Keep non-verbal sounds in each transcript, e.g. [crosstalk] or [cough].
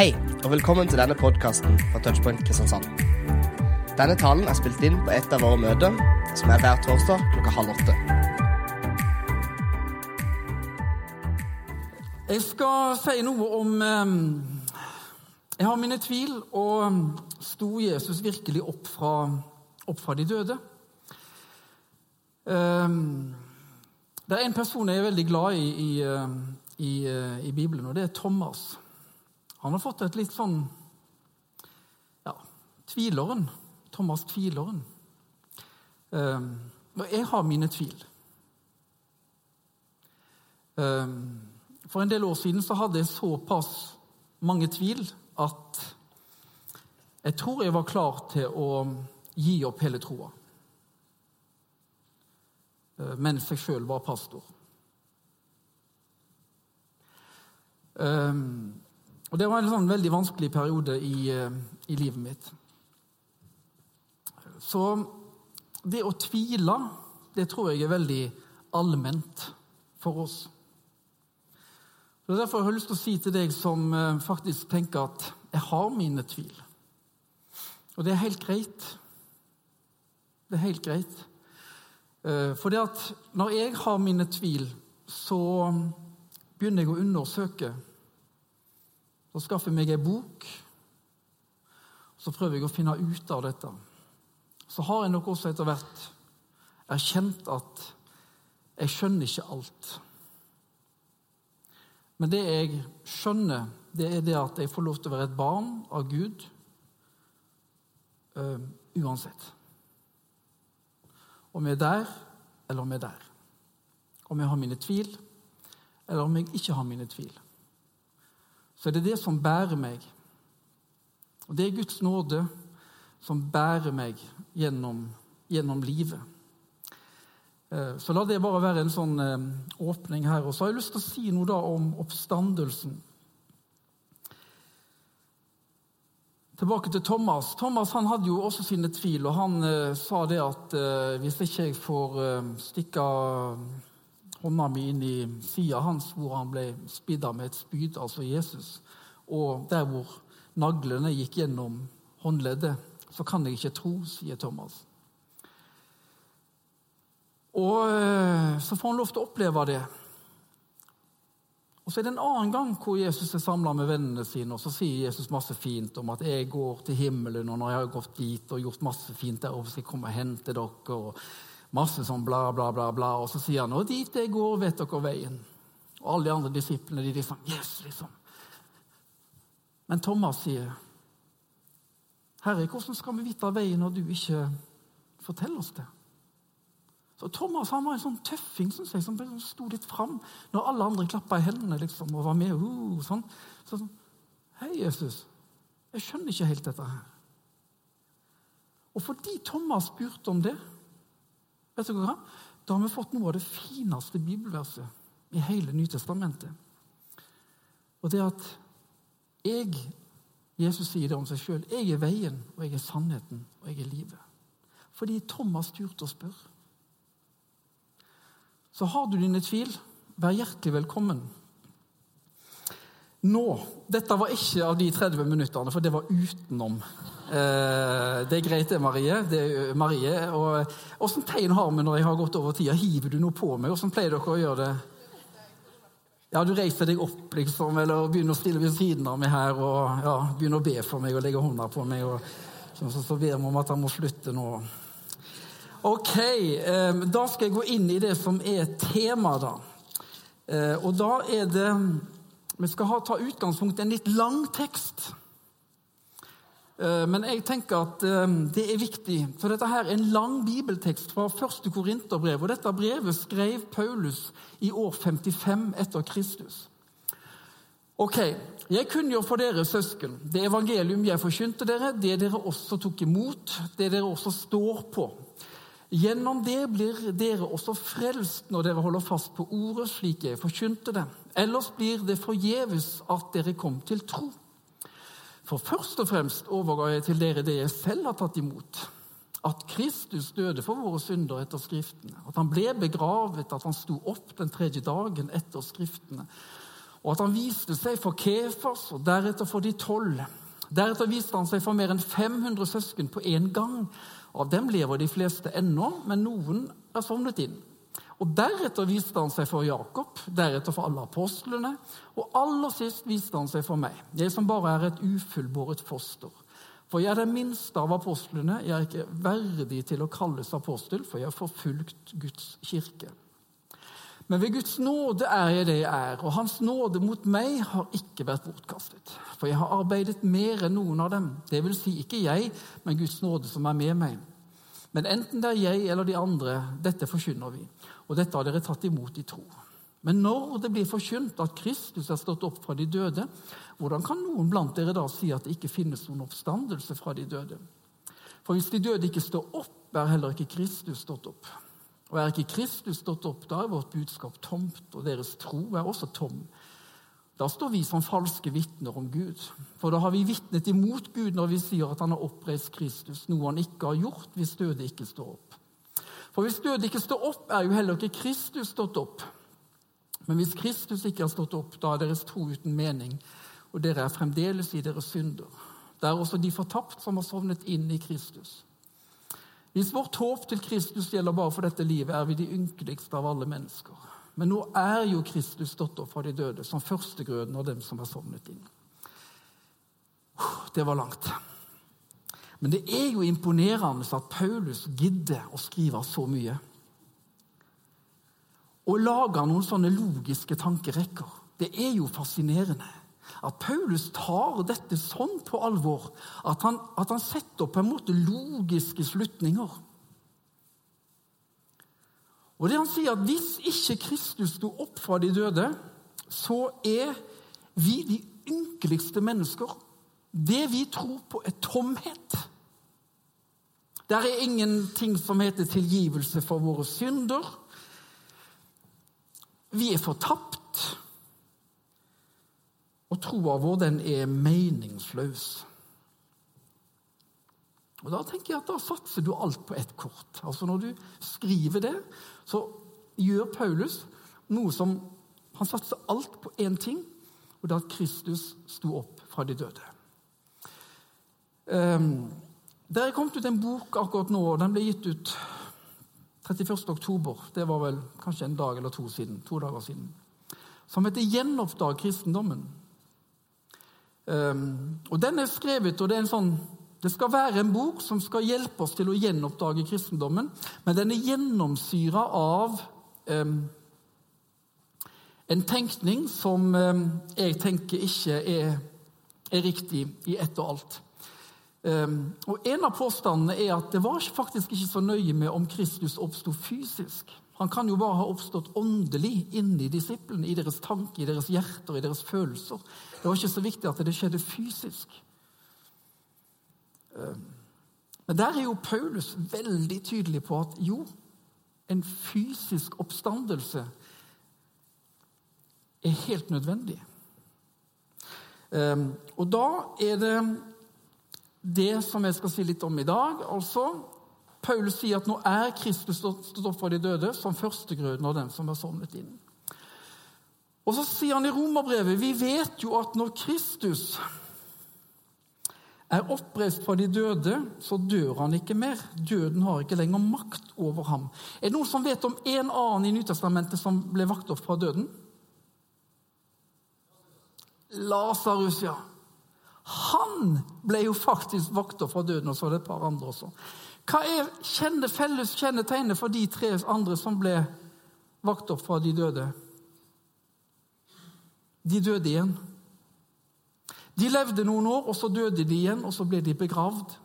Hei, og velkommen til denne podkasten fra Touchpoint Kristiansand. Denne talen er spilt inn på et av våre møter, som er hver torsdag klokka halv åtte. Jeg skal si noe om eh, Jeg har mine tvil, og sto Jesus virkelig opp fra, opp fra de døde? Eh, det er en person jeg er veldig glad i i, eh, i eh, i, Bibelen, og det er Thomas. Han har fått et litt sånn ja, Tvileren. Thomas Tvileren. Eh, og jeg har mine tvil. For en del år siden så hadde jeg såpass mange tvil at jeg tror jeg var klar til å gi opp hele troa mens jeg sjøl var pastor. Og Det var en sånn veldig vanskelig periode i, i livet mitt. Så det å tvile, det tror jeg er veldig allment for oss. Så Derfor har jeg lyst til å si til deg som eh, faktisk tenker at jeg har mine tvil. Og det er helt greit. Det er helt greit. Eh, For det at når jeg har mine tvil, så begynner jeg å undersøke. Så skaffer jeg meg ei bok, så prøver jeg å finne ut av dette. Så har jeg nok også etter hvert erkjent at jeg skjønner ikke alt. Men det jeg skjønner, det er det at jeg får lov til å være et barn av Gud øh, uansett. Om jeg er der, eller om jeg er der. Om jeg har mine tvil, eller om jeg ikke har mine tvil. Så er det det som bærer meg. Og det er Guds nåde som bærer meg gjennom, gjennom livet. Eh, så la det bare være en sånn eh, åpning her. Og så har jeg lyst til å si noe da om oppstandelsen. Tilbake til Thomas. Thomas han hadde jo også sine tvil, og han eh, sa det at hvis ikke jeg får stikke hånda mi inn i sida hans hvor han ble spidda med et spyd, altså Jesus, og der hvor naglene gikk gjennom håndleddet, så kan jeg ikke tro, sier Thomas. Og eh, så får han lov til å oppleve det. Og Så er det en annen gang hvor Jesus er samla med vennene sine, og så sier Jesus masse fint om at 'jeg går til himmelen', og 'når jeg har gått dit og gjort masse fint der, skal jeg komme og hente dere', og masse sånn bla, bla, bla. bla. Og så sier han 'og dit jeg går, vet dere veien'. Og alle de andre disiplene de liksom 'Yes', liksom. Men Thomas sier 'Herre, hvordan skal vi vite veien når du ikke forteller oss det?' Så Thomas han var en sånn tøffing synes jeg, som sto litt fram når alle andre klappa i hendene liksom, og var med. Uh, sånn. Så sånn, Hei, Jesus, jeg skjønner ikke helt dette her. Og fordi Thomas spurte om det, vet du hva? da har vi fått noe av det fineste bibelverset i hele Nytestamentet. Og det at jeg Jesus sier det om seg sjøl. Jeg er veien, og jeg er sannheten, og jeg er livet. Fordi Thomas turte å spørre. Så har du dine tvil, vær hjertelig velkommen. Nå Dette var ikke av de 30 minuttene, for det var utenom. Eh, det er greit, det, Marie. Det er Marie. Og Åssen tegn har vi når jeg har gått over tida? Hiver du noe på meg? Åssen pleier dere å gjøre det? Ja, Du reiser deg opp liksom, eller begynner å stille ved siden av meg her og ja, begynner å be for meg og legge hånda på meg. og så, så, så ber vi om at han må slutte nå. Ok, da skal jeg gå inn i det som er temaet, da. Eh, og da er det Vi skal ha, ta utgangspunkt i en litt lang tekst. Eh, men jeg tenker at det er viktig, for dette her er en lang bibeltekst fra første Korinterbrev. Og dette brevet skrev Paulus i år 55 etter Kristus. Ok, Jeg kunngjør for dere, søsken, det evangelium jeg forkynte dere, det dere også tok imot, det dere også står på. Gjennom det blir dere også frelst når dere holder fast på ordet slik jeg forkynte det. Ellers blir det forgjeves at dere kom til tro. For først og fremst overga jeg til dere det jeg selv har tatt imot. At Kristus døde for våre synder etter Skriftene. At han ble begravet, at han sto opp den tredje dagen etter Skriftene. Og at han viste seg for Kefas og deretter for de tolv. Deretter viste han seg for mer enn 500 søsken på én gang. Av dem lever de fleste ennå, men noen er sovnet inn. Og Deretter viste han seg for Jakob, deretter for alle apostlene, og aller sist viste han seg for meg, jeg som bare er et ufullbåret foster. For jeg er den minste av apostlene, jeg er ikke verdig til å kalles apostel, for jeg har forfulgt Guds kirke. Men ved Guds nåde er jeg det jeg er, og Hans nåde mot meg har ikke vært bortkastet. For jeg har arbeidet mer enn noen av dem. Det vil si ikke jeg, men Guds nåde som er med meg. Men enten det er jeg eller de andre, dette forkynner vi, og dette har dere tatt imot i tro. Men når det blir forkynt at Kristus er stått opp fra de døde, hvordan kan noen blant dere da si at det ikke finnes noen oppstandelse fra de døde? For hvis de døde ikke står opp, er heller ikke Kristus stått opp. Og er ikke Kristus stått opp, da er vårt budskap tomt, og deres tro er også tom. Da står vi som falske vitner om Gud. For da har vi vitnet imot Gud når vi sier at han har oppreist Kristus, noe han ikke har gjort hvis døde ikke står opp. For hvis døde ikke står opp, er jo heller ikke Kristus stått opp. Men hvis Kristus ikke har stått opp, da er deres tro uten mening, og dere er fremdeles i deres synder. Det er også de fortapt som har sovnet inn i Kristus. Hvis vårt håp til Kristus gjelder bare for dette livet, er vi de ynkeligste av alle mennesker. Men nå er jo Kristus stått opp fra de døde som førstegrøden av dem som har sovnet inn. Det var langt. Men det er jo imponerende at Paulus gidder å skrive så mye. Og lager noen sånne logiske tankerekker. Det er jo fascinerende at Paulus tar dette sånn på alvor at han, at han setter opp på en måte logiske slutninger. Og det han sier at Hvis ikke Kristus sto opp fra de døde, så er vi de ynkeligste mennesker. Det vi tror på, er tomhet. Der er ingenting som heter tilgivelse for våre synder. Vi er fortapt. Og troa vår, den er meningsløs. Og Da tenker jeg at da satser du alt på ett kort. Altså Når du skriver det, så gjør Paulus noe som Han satser alt på én ting, og det er at Kristus sto opp fra de døde. Um, det er kommet ut en bok akkurat nå. Den ble gitt ut 31. oktober. Det var vel kanskje en dag eller to siden. To dager siden. Som heter 'Gjenoppdag kristendommen'. Um, og Den er skrevet, og det er en sånn det skal være en bok som skal hjelpe oss til å gjenoppdage kristendommen, men den er gjennomsyra av um, en tenkning som um, jeg tenker ikke er, er, riktig i ett og alt. Og En av påstandene er at det var faktisk ikke så nøye med om Kristus oppsto fysisk. Han kan jo bare ha oppstått åndelig inni disiplene, i deres tanker, i deres hjerter, i deres følelser. Det var ikke så viktig at det skjedde fysisk. Eh, men der er jo Paulus veldig tydelig på at jo, en fysisk oppstandelse er helt nødvendig. Eh, og da er det det som jeg skal si litt om i dag. altså Paulus sier at nå er Kristus stått opp fra de døde som førstegrøden av den som er sovnet inn. Og så sier han i romerbrevet vi vet jo at når Kristus er oppreist fra de døde, så dør han ikke mer. Døden har ikke lenger makt over ham. Er det noen som vet om en annen i Nytestamentet som ble vakt opp fra døden? Lasarus, ja. Han ble jo faktisk vakt opp fra døden, og så var det et par andre også. Hva er kjenne, felles kjennetegnet for de tre andre som ble vakt opp fra de døde? De døde igjen. De levde noen år, og så døde de igjen, og så ble de begravd.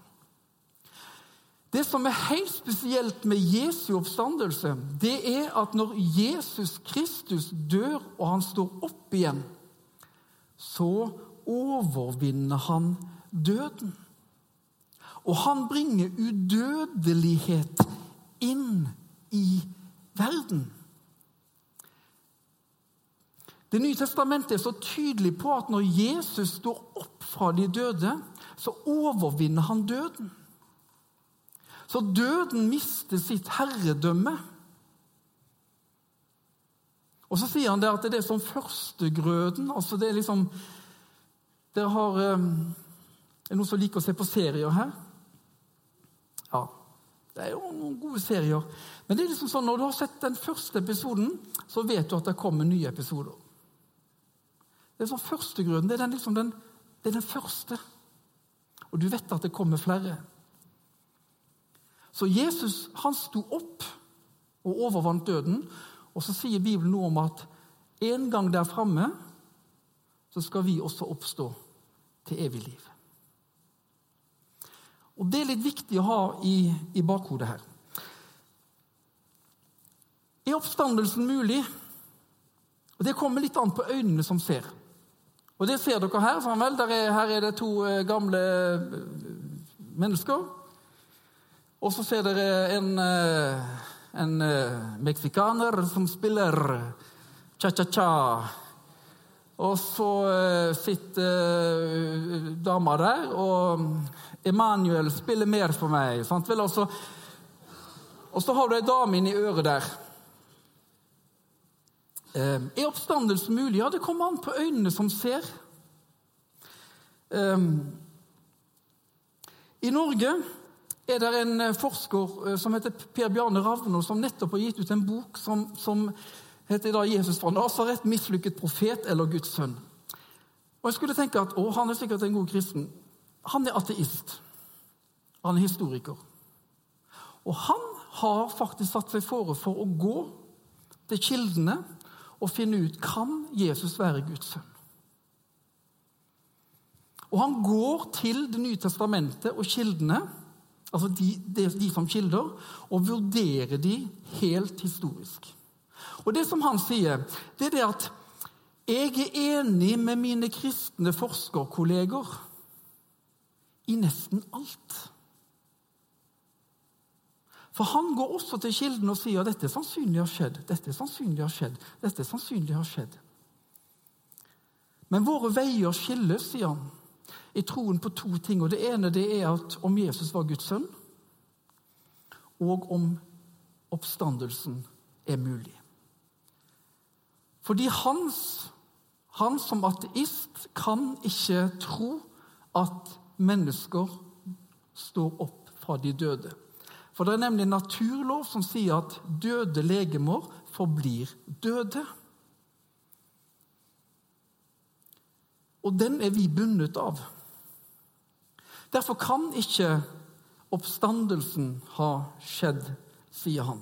Det som er helt spesielt med Jesu oppstandelse, det er at når Jesus Kristus dør og han står opp igjen, så overvinner han døden. Og han bringer udødelighet inn i verden. Det nye testamentet er så tydelig på at når Jesus står opp fra de døde, så overvinner han døden. Så døden mister sitt herredømme. Og så sier han det at det er som førstegrøden. altså det er liksom Dere har um, Er det noen som liker å se på serier her? Ja. Det er jo noen gode serier. Men det er liksom sånn, når du har sett den første episoden, så vet du at det kommer nye episoder. Det er sånn førstegrunnen. det er, liksom den, det er den første. Og du vet at det kommer flere. Så Jesus han sto opp og overvant døden. Og så sier Bibelen noe om at en gang der framme så skal vi også oppstå til evig liv. Og Det er litt viktig å ha i, i bakhodet her. Er oppstandelsen mulig? Og Det kommer litt an på øynene som ser. Og Det ser dere her. Sånn vel. Er, her er det to eh, gamle eh, mennesker. Og så ser dere en, eh, en meksikaner som spiller cha-cha-cha. Og så sitter dama der, og Emanuel spiller mer for meg. Sant vel? altså, og så har du ei dame inni øret der. Er oppstandelsen mulig? Ja, det kommer an på øynene som ser. I Norge er det en eh, forsker eh, som heter Per Bjarne Ravno, som nettopp har gitt ut en bok som, som heter da 'Jesus fra Nasaret mislykket profet eller Guds sønn'. Og Jeg skulle tenke at å, han er sikkert en god kristen. Han er ateist. Han er historiker. Og han har faktisk satt seg fore for å gå til kildene og finne ut kan Jesus være Guds sønn. Og han går til Det nye testamentet og kildene altså de, de, de, som kilder, og vurderer de helt historisk. Og Det som han sier, det er det at jeg er enig med mine kristne forskerkolleger i nesten alt. For han går også til kilden og sier at dette sannsynlig har skjedd. Dette sannsynlig har skjedd, dette sannsynlig har skjedd. Men våre veier skilles, sier han i troen på to ting. og Det ene det er at om Jesus var Guds sønn, og om oppstandelsen er mulig. Fordi hans, han som ateist kan ikke tro at mennesker står opp fra de døde. For det er nemlig naturlov som sier at døde legemer forblir døde. Og den er vi bundet av. Derfor kan ikke oppstandelsen ha skjedd, sier han.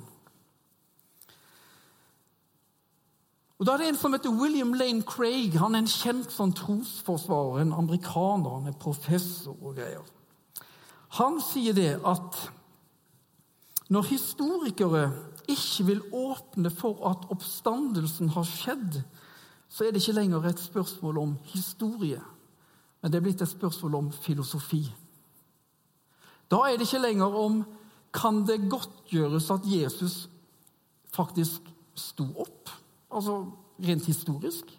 Og Da er det en som heter William Lane Craig. Han er en kjent sånn trosforsvarer, en amerikaner. Han er professor og greier. Han sier det at når historikere ikke vil åpne for at oppstandelsen har skjedd, så er det ikke lenger et spørsmål om historie, men det er blitt et spørsmål om filosofi. Da er det ikke lenger om kan det godtgjøres at Jesus faktisk sto opp, altså rent historisk.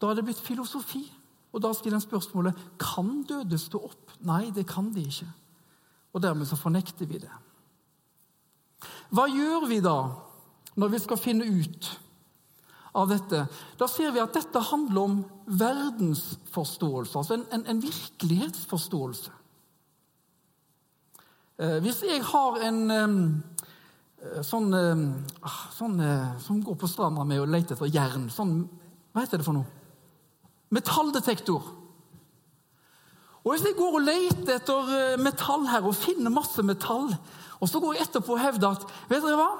Da er det blitt filosofi. Og da stiller en spørsmålet kan døde stå opp. Nei, det kan de ikke. Og dermed så fornekter vi det. Hva gjør vi da når vi skal finne ut av dette? Da ser vi at dette handler om verdensforståelse, altså en, en, en virkelighetsforståelse. Eh, hvis jeg har en sånn, ah, sånn som går på stranda med å lete etter jern sånn, Hva heter det for noe? Metalldetektor. Og Hvis jeg går og leter etter eh, metall her og finner masse metall, og så går jeg etterpå og hevder at vet dere hva?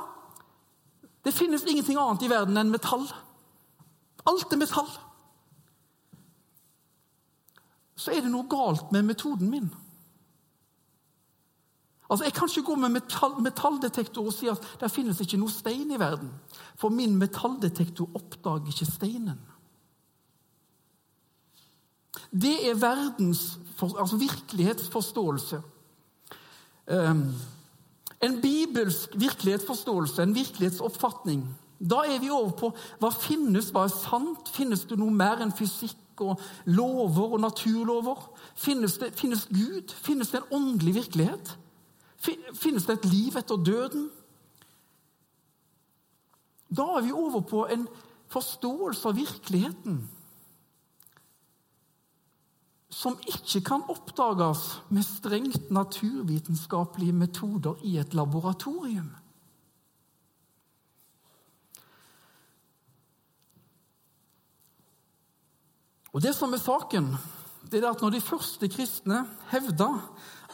Det finnes ingenting annet i verden enn metall. Alt er metall. Så er det noe galt med metoden min. Altså, Jeg kan ikke gå med metall, metalldetektor og si at det finnes ikke noe stein i verden. For min metalldetektor oppdager ikke steinen. Det er verdens altså virkelighetsforståelse. Um, en bibelsk virkelighetsforståelse, en virkelighetsoppfatning. Da er vi over på hva finnes, hva er sant? Finnes det noe mer enn fysikk og lover og naturlover? Finnes, det, finnes Gud? Finnes det en åndelig virkelighet? Finnes det et liv etter døden? Da er vi over på en forståelse av virkeligheten som ikke kan oppdages med strengt naturvitenskapelige metoder i et laboratorium. Og Det som er saken, det er at når de første kristne hevda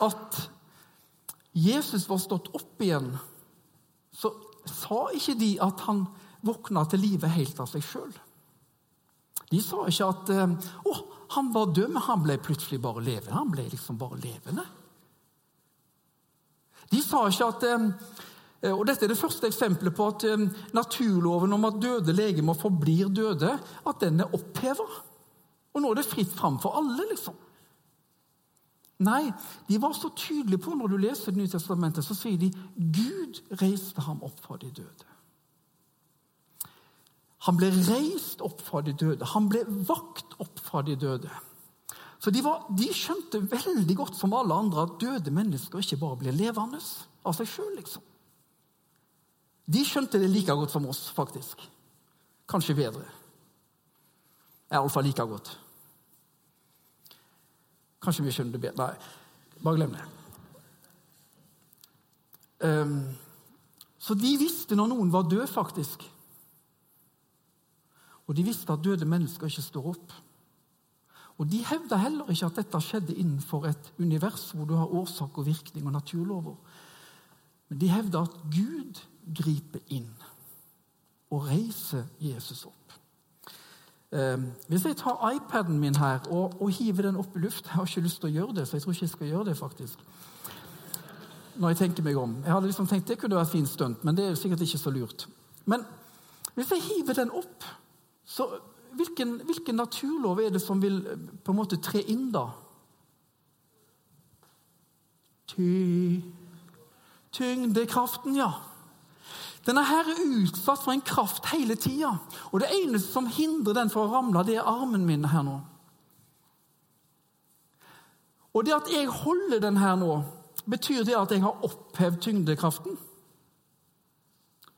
at Jesus var stått opp igjen, så sa ikke de at han våkna til livet helt av seg sjøl. De sa ikke at eh, å, han var død, men han ble plutselig bare levende. Han ble liksom bare levende. De sa ikke at eh, og Dette er det første eksempelet på at eh, naturloven om at døde legemer forblir døde, at den er oppheva. Og nå er det fritt fram for alle, liksom. Nei, de var så tydelige på når du leser Det nye testamentet, så sier de Gud reiste ham opp fra de døde. Han ble reist opp fra de døde. Han ble vakt opp fra de døde. Så de, var, de, skjønte veldig godt som alle andre at døde mennesker ikke bare blir levende av seg sjøl. Liksom. De skjønte det like godt som oss, faktisk. Kanskje bedre. Iallfall like godt. Kanskje vi skjønner det bedre. Nei, bare glem det. Um, så de visste når noen var død, faktisk. Og de visste at døde mennesker ikke står opp. Og De hevda heller ikke at dette skjedde innenfor et univers hvor du har årsak og virkning og naturlover. Men de hevda at Gud griper inn og reiser Jesus opp. Eh, hvis jeg tar iPaden min her og, og, hiver den opp i luft Jeg har ikke lyst til å gjøre det, så jeg tror ikke jeg skal gjøre det. faktisk. Når jeg tenker meg om. Jeg hadde liksom tenkt Det kunne vært fint stunt, men det er sikkert ikke så lurt. Men hvis jeg hiver den opp så hvilken, hvilken, naturlov er det som vil eh, på en måte tre inn, da? Ty Tyngdekraften, ja. Denne her er utsatt for en kraft hele tida. Og det eneste som hindrer den for å ramle, det er armen min her nå. Og det at jeg holder den her nå, betyr det at jeg har opphevd tyngdekraften?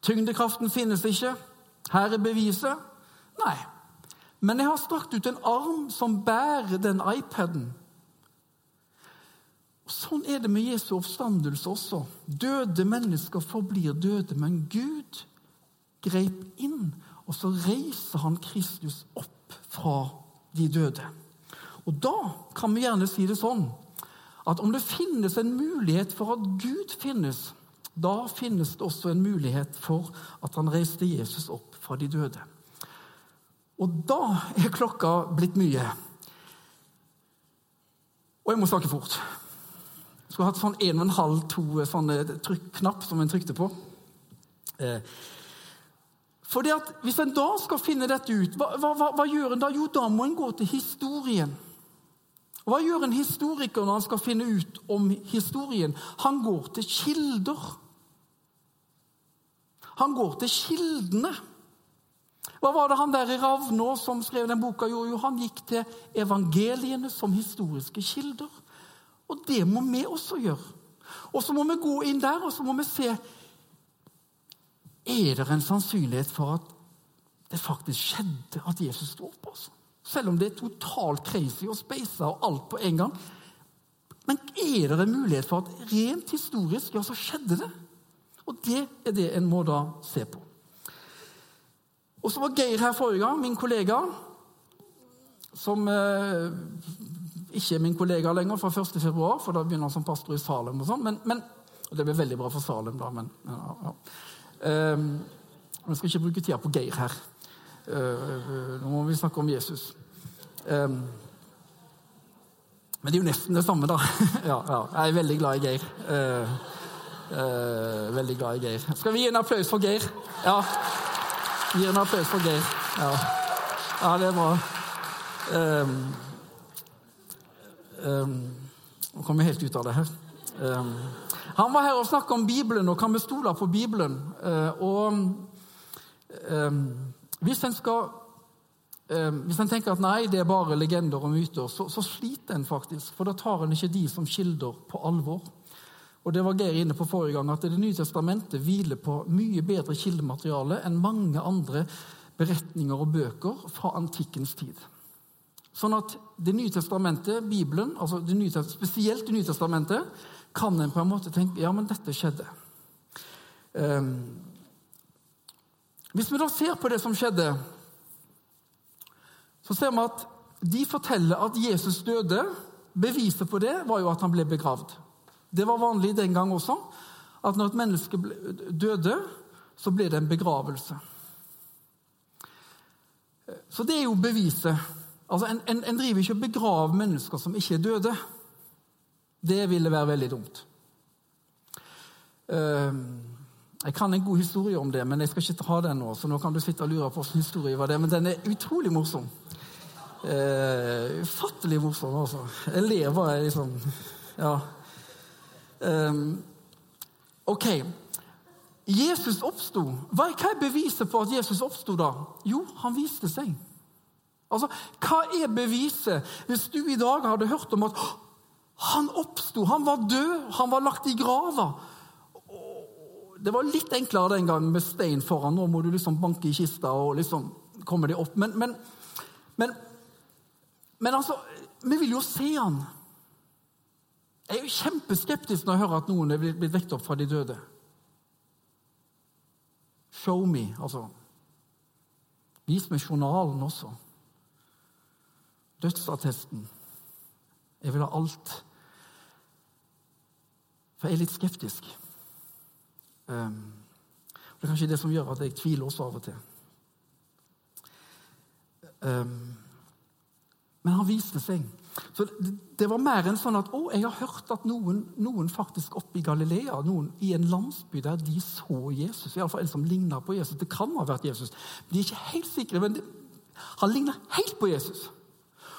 Tyngdekraften finnes ikke. Her er beviset. Nei. Men jeg har strakt ut en arm som bærer den iPaden. Sånn er det med Jesu oppstandelse også. Døde mennesker forblir døde, men Gud grep inn, og så reiser han Kristus opp fra de døde. Og Da kan vi gjerne si det sånn at om det finnes en mulighet for at Gud finnes, da finnes det også en mulighet for at han reiste Jesus opp fra de døde. Og da er klokka blitt mye. Og jeg må snakke fort. Skulle hatt sånn en og en halv, to sånne knapp som en trykte på. Eh. Fordi at Hvis en da skal finne dette ut, hva, hva, hva gjør en da? Jo, da må en gå til historien. Og Hva gjør en historiker når han skal finne ut om historien? Han går til kilder. Han går til kildene. Hva var det han der i Ravnå som skrev den boka Jo, Jo, han gikk til evangeliene som historiske kilder. Og det må vi også gjøre. Og så må vi gå inn der og så må vi se Er det en sannsynlighet for at det faktisk skjedde at Jesus sto opp? Altså? Selv om det er totalt crazy og speisa og alt på en gang. Men er det en mulighet for at rent historisk ja, så skjedde det? Og det er det en må da se på. Og så var Geir her forrige gang, min kollega, som eh, ikke min kollega lenger fra 1. februar, for da begynner han som pastor i Salem. og sånn, men, men, og Det blir veldig bra for Salem, da, men ja, ja. Um, Jeg skal ikke bruke tida på Geir her. Uh, nå må vi snakke om Jesus. Um, men det er jo nesten det samme, da. [laughs] ja, Jeg er veldig glad i Geir. Uh, uh, veldig glad i Geir. Skal vi gi en applaus for Geir? Ja. Gi en applaus for Geir. Ja. ja, det er bra. Um, nå kom jeg helt ut av det her. Um, han var her og snakka om Bibelen, og kan vi stole på Bibelen? Uh, og hvis en skal hvis en tenker at nei, det er bare legender og myter, så, så sliter en faktisk. For da tar en ikke de som kilder, på alvor. Og det var Geir inne på forrige gang, at Det nye testamentet hviler på mye bedre kildemateriale enn mange andre beretninger og bøker fra antikkens tid. Sånn at Det nye testamentet, Bibelen, altså det nye, spesielt Det nye testamentet, kan en på en måte tenke ja, men dette skjedde. Um, hvis vi da ser på det som skjedde, så ser vi at de forteller at Jesus døde. Beviset på det var jo at han ble begravd. Det var vanlig den gang også at når et menneske døde, så ble det en begravelse. Så det er jo beviset. Altså, En, en, en driver ikke og begraver mennesker som ikke er døde. Det ville være veldig dumt. Uh, jeg kan en god historie om det, men jeg skal ikke ha den nå. så nå kan du sitte og lure på hvilken historie var det, Men den er utrolig morsom. Uh, ufattelig morsom, altså. Jeg ler bare liksom Ja. Um, ok. Jesus oppsto. Hva er beviset på at Jesus oppsto da? Jo, han viste seg. Altså, Hva er beviset hvis du i dag hadde hørt om at han oppsto, han var død, han var lagt i grava? Det var litt enklere den gangen med stein foran. Nå må du liksom banke i kista og liksom komme deg opp. Men, men, men, men altså Vi vil jo se han. Jeg er jo kjempeskeptisk når jeg hører at noen er blitt vekket opp fra de døde. Show me, altså. Vis meg journalen også. Dødsattesten. Jeg vil ha alt. For jeg er litt skeptisk. Um, det er kanskje det som gjør at jeg tviler også av og til. Um, men han viste seg. Så det, det, var mer enn sånn at å, jeg har hørt at noen, noen faktisk oppe i Galilea, noen i en landsby der de så Jesus, iallfall en som ligna på Jesus. Det kan ha vært Jesus. De er ikke helt sikre, men det, han ligna helt på Jesus.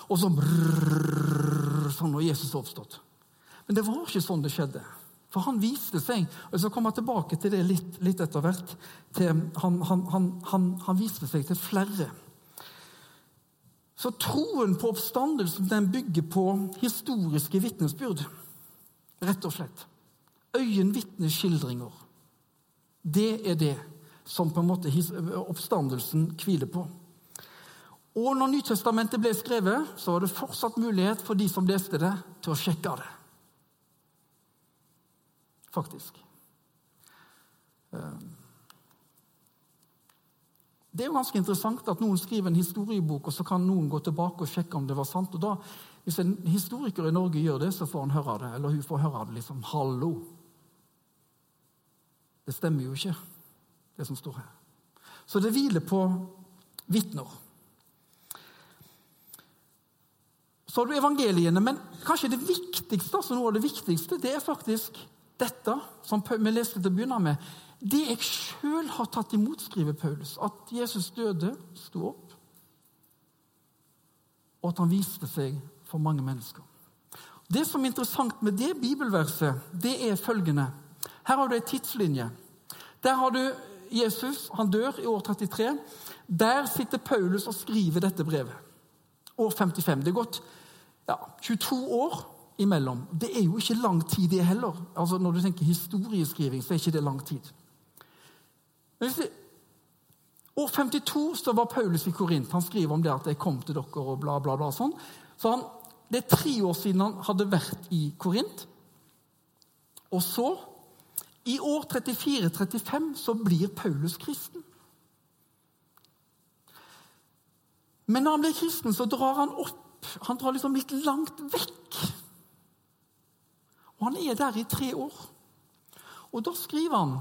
Og så brrr, sånn når Jesus oppstått. Men det var ikke sånn det skjedde. For han viste seg og Jeg skal komme tilbake til det litt, litt etter hvert. Han, han, han, han, viste seg til flere. Så troen på oppstandelsen den bygger på historiske vitnesbyrd. Rett og slett. Øyenvitneskildringer. Det er det som på en måte oppstandelsen hviler på. Og når Nytestamentet ble skrevet, så var det fortsatt mulighet for de som leste det, til å sjekke det faktisk. Ehm. Det er jo ganske interessant at noen skriver en historiebok, og så kan noen gå tilbake og sjekke om det var sant. Og da, Hvis en historiker i Norge gjør det, så får han høre det. Eller hun får høre det liksom Hallo! Det stemmer jo ikke, det som står her. Så det hviler på vitner. Så har du evangeliene, men kanskje det viktigste, altså noe av det viktigste, det er faktisk dette som vi leste til å begynne med, det jeg sjøl har tatt imot, skriver Paulus. At Jesus døde, sto opp, og at han viste seg for mange mennesker. Det som er interessant med det bibelverset, det er følgende. Her har du ei tidslinje. Der har du Jesus. Han dør i år 33. Der sitter Paulus og skriver dette brevet. År 55. Det er gått ja, 22 år imellom. Det er jo ikke lang tid, det heller. Altså, når du tenker historieskriving, så er ikke det lang tid. Men hvis det, År 52 så var Paulus i Korint. Han skriver om det at 'jeg kom til dere', og bla, bla, bla. sånn. Så han, Det er tre år siden han hadde vært i Korint. Og så, i år 34-35, så blir Paulus kristen. Men når han blir kristen, så drar han opp Han drar liksom litt langt vekk og han er der i tre år. Og da skriver han,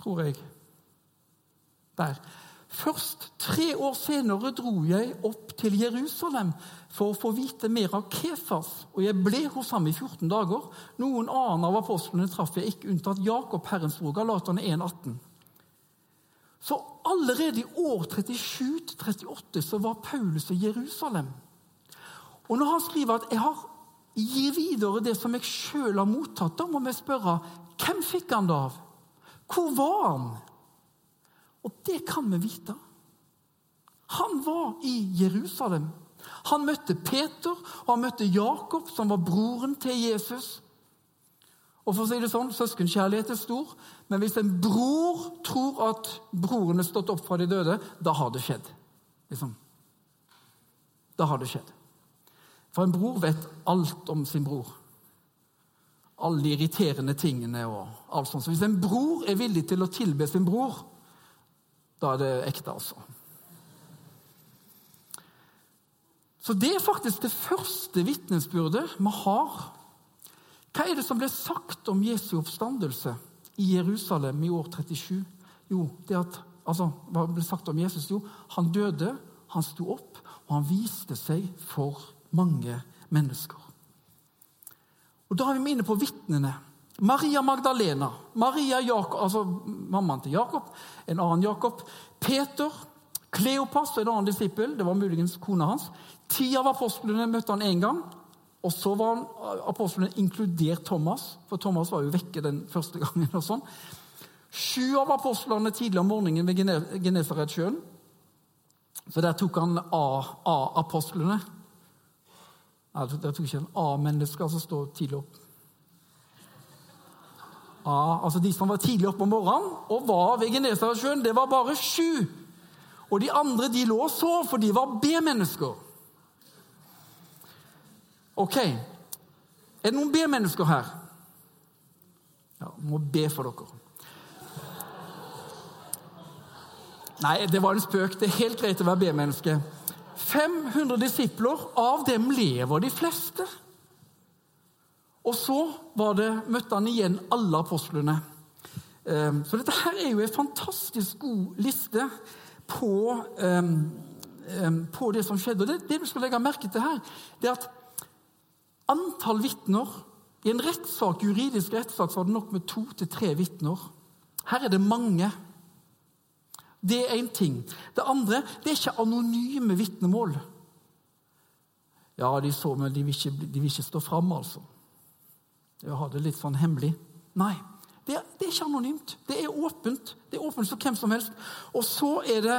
tror jeg Der. Først tre år senere dro jeg opp til Jerusalem for å få vite mer av Kefas, og jeg ble hos ham i 14 dager. Noen annen av apostlene traff jeg ikke, unntatt Jakob, Herrens bror, Galatane 1,18. Så allerede i år 37-38 så var Paulus i Jerusalem. Og når han skriver at 'jeg har gir videre det som jeg sjøl har mottatt, da må vi spørre hvem fikk han det av? Hvor var han? Og det kan vi vite. Han var i Jerusalem. Han møtte Peter og han møtte Jakob, som var broren til Jesus. Og for å si det sånn, Søskenkjærlighet er stor, men hvis en bror tror at broren er stått opp fra de døde, da har det skjedd. Liksom. Da har det skjedd. For en bror vet alt om sin bror. Alle de irriterende tingene og alt sånt. Så hvis en bror er villig til å tilbe sin bror, da er det ekte, altså. Så det er faktisk det første vitnesbyrdet vi har. Hva er det som ble sagt om Jesu oppstandelse i Jerusalem i år 37? Jo, det at, altså, hva ble sagt om Jesus? Jo, han døde, han sto opp, og han viste seg for mange mennesker. Og Da er vi inne på vitnene. Maria Magdalena, Maria Jakob, altså mammaen til Jakob, en annen Jakob, Peter, Kleopas, en annen disippel, det var muligens kona hans. Ti av apostlene møtte han én gang. Og så var apostlene inkludert Thomas, for Thomas var jo vekke den første gangen. og sånn. Sju av apostlene tidlig om morgenen ved Genesaretsjøen. Så der tok han A-apostlene. Nei, der tok ikke en A-mennesker som står tidlig opp. A, altså De som var tidlig oppe om morgenen og var ved Genesaretsjøen, det var bare sju. Og de andre de lå og sov, for de var B-mennesker. Ok, er det noen B-mennesker her? Ja, må be for dere. Nei, det var en spøk. Det er helt greit å være B-menneske. 500 disipler, av dem lever de fleste. Og så det, møtte han igjen alle apostlene. Ehm, så dette her er jo en fantastisk god liste på, ehm, ehm, på det som skjedde. Og det, det, du skal legge merke til her, det er at antall vitner I en rettssak, juridisk rettssak var det nok med to til tre vitner. Her er det mange. Det er én ting. Det andre det er ikke anonyme vitnemål. Ja, de så, men de vil ikke, de vil ikke stå fram, altså. Jeg har det litt sånn hemmelig. Nei, det det er, ikke anonymt. Det er åpent. Det er åpent for hvem som helst. Og så er det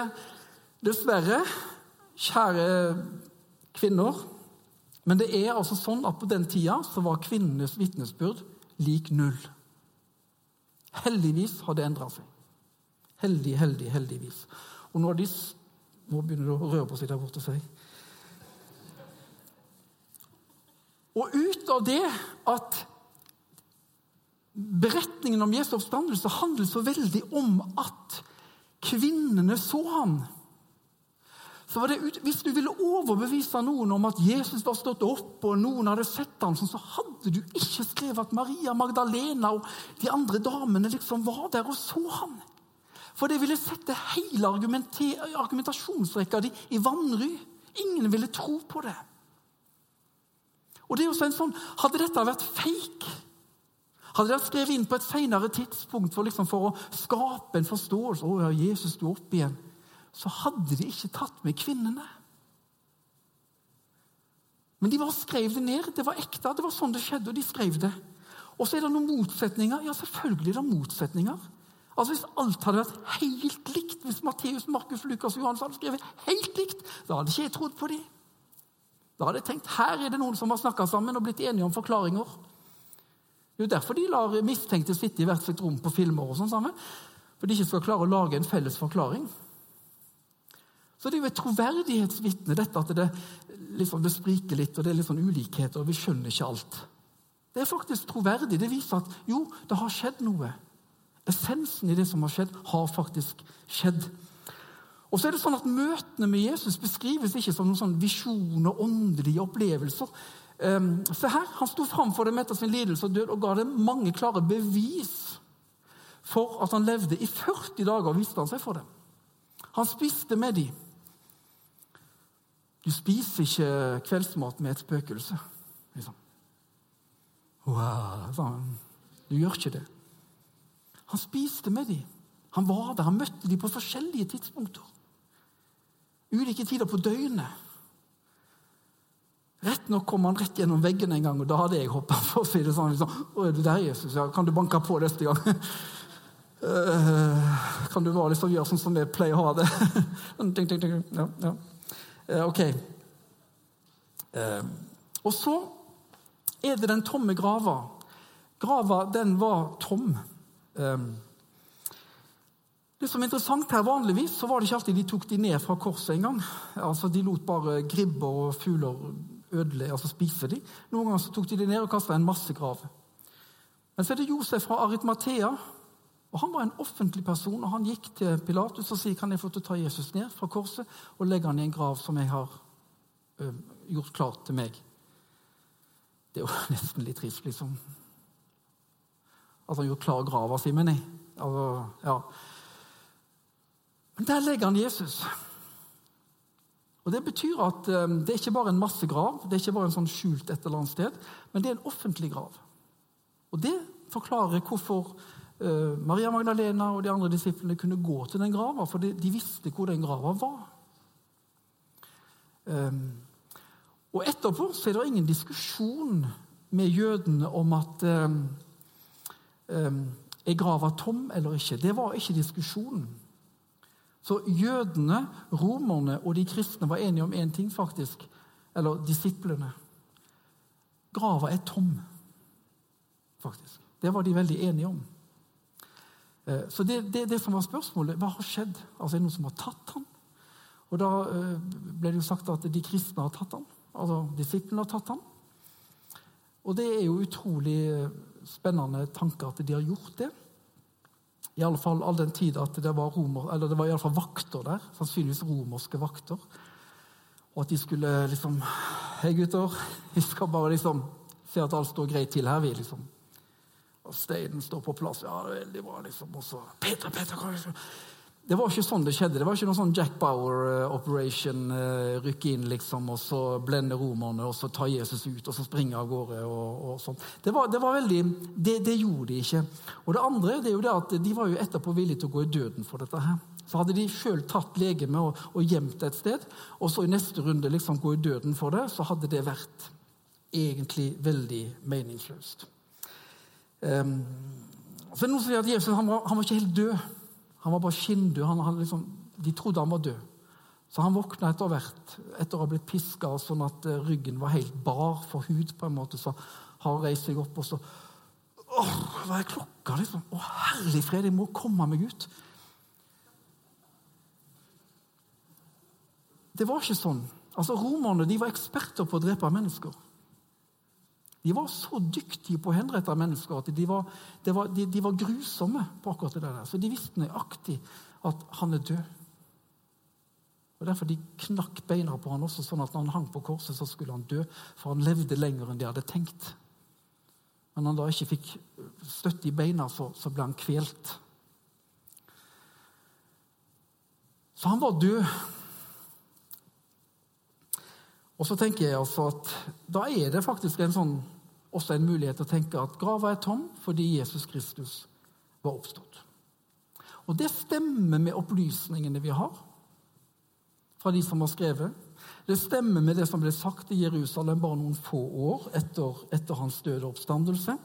dessverre, kjære kvinner Men det er altså sånn at på den tida så var kvinnenes vitnesbyrd lik null. Heldigvis har det endra seg. Heldig, heldig, heldigvis. Og nå, de, nå begynner det å røre på seg der borte. Seg. Og ut av det at beretningen om Jesu oppstandelse handler så veldig om at kvinnene så ham. Så var det, Hvis du ville overbevise noen om at Jesus var stått opp, og noen hadde sett ham, så hadde du ikke skrevet at Maria Magdalena og de andre damene liksom var der og så ham. For det ville sette hele argumentasjonsrekka di i vanry. Ingen ville tro på det. Og det er jo en sånn, Hadde dette vært fake, hadde de skrevet inn på et senere tidspunkt for, liksom, for, å skape en forståelse å Jesus sto opp igjen, så hadde de ikke tatt med kvinnene. Men de bare skrev det ned. Det var ekte. Det var sånn det skjedde, og de skrev det. Og så er det noen motsetninger. Ja, selvfølgelig er det motsetninger. Altså Hvis alt hadde vært helt likt, hvis Matteus, Markus, Lukas og Johannes hadde skrevet helt likt, da hadde ikke jeg trodd på dem. Da hadde jeg tenkt her er det noen som har snakka sammen og blitt enige om forklaringer. Det er jo derfor de lar mistenkte sitte i hvert sitt rom på filmer. og sånn sammen, For de ikke skal klare å lage en felles forklaring. Så det er jo et troverdighetsvitne, dette at det, liksom, det spriker litt, og det er litt sånn ulikheter, og vi skjønner ikke alt. Det er faktisk troverdig. Det viser at jo, det har skjedd noe. Essensen i det som har skjedd, har faktisk skjedd. Og så er det sånn at Møtene med Jesus beskrives ikke som noen sånn visjon og åndelige opplevelser. Um, se her, Han sto framfor dem etter sin lidelse og død og ga dem mange klare bevis for at han levde. I 40 dager viste han seg for dem. Han spiste med dem. Du spiser ikke kveldsmat med et spøkelse. Liksom. Wow, sånn. Du gjør ikke det. Han spiste med dem. Han var der, han møtte dem på forskjellige tidspunkter. Ulike tider på døgnet. Rett nok kom han rett gjennom veggen en gang, og da hadde jeg hoppa for å si det sånn. Liksom, 'Å, er du der, Jesus? Ja, kan du banke på neste gang?' uh, [laughs] kan du bare liksom gjøre sånn som jeg pleier å ha det? [laughs] ja, ja. Uh, ok. Uh, og så er det den tomme grava. Grava den var tom. Um, det som er interessant her, Vanligvis så var det ikke alltid de tok de ned fra korset engang. Altså, de lot bare gribber og fugler ødele, altså spise de. Noen ganger så tok de de ned og kasta en massegrav. Men så er det Josef fra Aritmatea. Og Han var en offentlig person, og han gikk til Pilatus og sier kan jeg få til å ta Jesus ned fra korset og legge han i en grav som jeg har ø, gjort klart til meg. Det er jo [laughs] nesten litt trist, liksom. At han gjorde klar grava si, mener jeg. Altså, ja. Men der legger han Jesus. Og Det betyr at ø, det er ikke bare en massegrav, det er ikke bare en sånn skjult et eller annet sted, men det er en offentlig grav. Og Det forklarer hvorfor Maria Magdalena og de andre disiplene kunne gå til den grava, for de, visste hvor den grava var. Og Etterpå så er det ingen diskusjon med jødene om at er grava tom eller ikke. Det var ikke diskusjonen. Så jødene, romerne og de kristne var enige om én ting, faktisk. Eller disiplene. Grava er tom, faktisk. Det var de veldig enige om. Eh, så det, det, det som var spørsmålet, hva har skjedd? Altså, Er det noen som har tatt ham? Og Da eh, ble det jo sagt at de kristne har tatt ham. Altså disiplene har tatt ham. Og det er jo utrolig eh, spennende tanker at de har gjort det. I alle fall all den tid at det var, romer, eller det var i alle fall vakter der. Sannsynligvis romerske vakter. Og at de skulle liksom Hei, gutter. [laughs] Vi skal bare liksom se at alt står greit til her, vi, liksom. Og steinen står på plass. Ja, det er veldig bra, liksom. Og så Peter, Peter, hva er det? Det var ikke sånn det skjedde. Det var ikke noen sånn Jack Bauer-operation. Eh, uh, uh, rykke inn, liksom, og så blende romerne, og så ta Jesus ut, og så springe av gårde. og, og sånn. Det det var veldig, det, det, gjorde de ikke. Og det andre det er jo det at de var jo etterpå villige til å gå i døden for dette. her. Så hadde de sjøl tatt legemet og, og gjemt det et sted, og så i neste runde liksom gå i døden for det, så hadde det vært egentlig veldig meningsløst. Um, så er det noen som sier at Jesus han var, han var ikke helt død. Han var bare skinndød. Han, han liksom, de trodde han var død. Så han våkna etter hvert, etter å ha blitt piska sånn at eh, ryggen var helt bar for hud. på en måte, Så han reist seg opp og så Åh, hva er klokka? liksom? Å, herlig fred, jeg må komme meg ut. Det var ikke sånn. Altså, Romerne de var eksperter på å drepe mennesker. De var så dyktige på å henrette mennesker at de var, de, var, de, de var, grusomme på akkurat det der. Så de visste nøyaktig at han er død. Og Derfor de knakk beina på han også, sånn at når han hang på korset, så skulle han dø. For han levde lenger enn de hadde tenkt. Men når han da ikke fikk støtte i beina, så, så ble han kvelt. Så han var død. Og så tenker jeg altså at Da er det faktisk en sånn også en mulighet til å tenke at grava er tom fordi Jesus Kristus var oppstått. Og det stemmer med opplysningene vi har fra de som har skrevet. Det stemmer med det som ble sagt i Jerusalem bare noen få år etter, etter hans døde oppstandelse.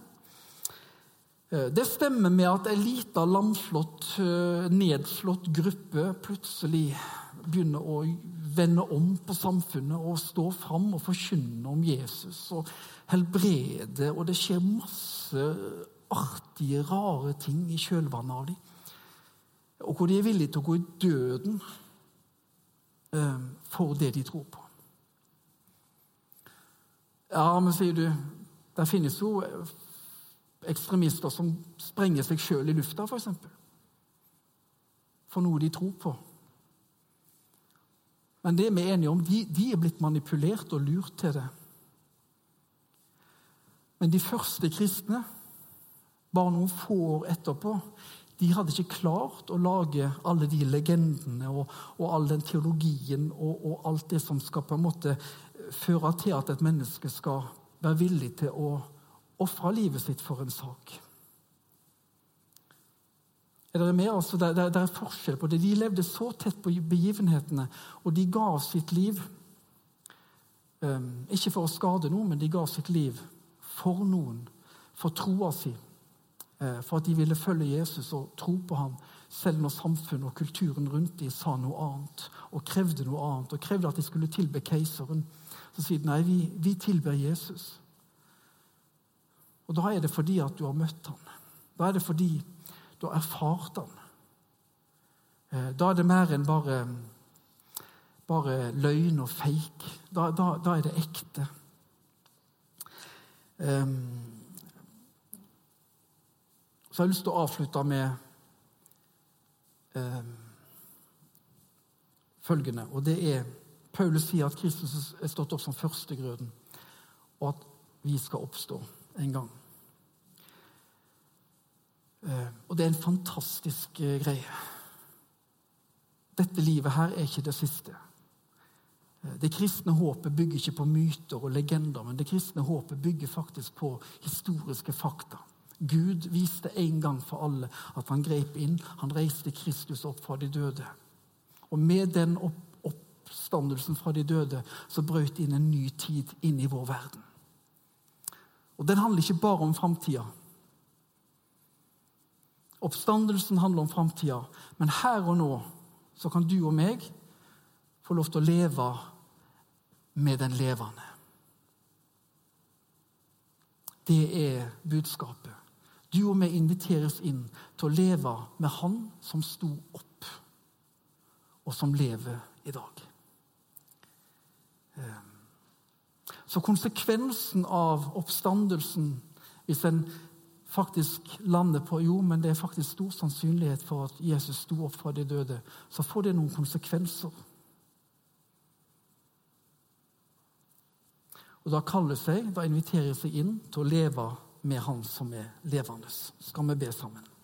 Eh, det stemmer med at en lita, lamslått, eh, nedslått gruppe plutselig begynner å vende om på samfunnet og stå fram og forkynne om Jesus og helbrede. Og det skjer masse artige, rare ting i kjølvannet av dem. Og hvor de er villige til å gå i døden eh, for det de tror på. Ja, men sier du, der finnes jo ekstremister som sprenger seg sjøl i lufta, f.eks. For, eksempel. for noe de tror på. Men det vi er enige om, de, de er blitt manipulert og lurt til det. Men de første kristne, bare noen få år etterpå, de hadde ikke klart å lage alle de legendene og, og all den teologien og, og, alt det som skal på en måte føre til at et menneske skal være villig til å ofre livet sitt for en sak. Er dere med? Altså, det, det, det, er forskjell på det. De levde så tett på begivenhetene, og de ga sitt liv um, Ikke for å skade noen, men de ga sitt liv for noen, for troa si. Uh, for at de ville følge Jesus og tro på ham, selv når samfunnet og kulturen rundt dem sa noe annet og krevde noe annet, og krevde at de skulle tilbe keiseren. Så sier de nei, vi, vi tilber Jesus. Og da er det fordi at du har møtt han. Da er det fordi du har erfart han. Eh, da er det mer enn bare, bare løgn og fake. Da, da, da er det ekte. Um, så jeg har lyst til å avslutte med um, følgende, og det er Paulus sier at Kristus er stått opp som førstegrøden, og at vi skal oppstå en gang. Uh, og det er en fantastisk uh, greie. Dette livet her er ikke det siste. Det kristne håpet bygger ikke på myter og legender, men det kristne håpet bygger faktisk på historiske fakta. Gud viste en gang for alle at han grep inn. Han reiste Kristus opp fra de døde. Og med den oppstandelsen fra de døde så brøt inn en ny tid inn i vår verden. Og Den handler ikke bare om framtida. Oppstandelsen handler om framtida, men her og nå så kan du og meg få lov til å leve med den levende. Det er budskapet. Du og vi inviteres inn til å leve med Han som sto opp, og som lever i dag. Ehm. Så konsekvensen av oppstandelsen, hvis en faktisk lander på jo, men det er faktisk stor sannsynlighet for at Jesus sto opp fra de døde, så får det noen konsekvenser. Og Da kaller seg, da inviterer seg inn til å leve med Han som er levende. Skal vi be sammen?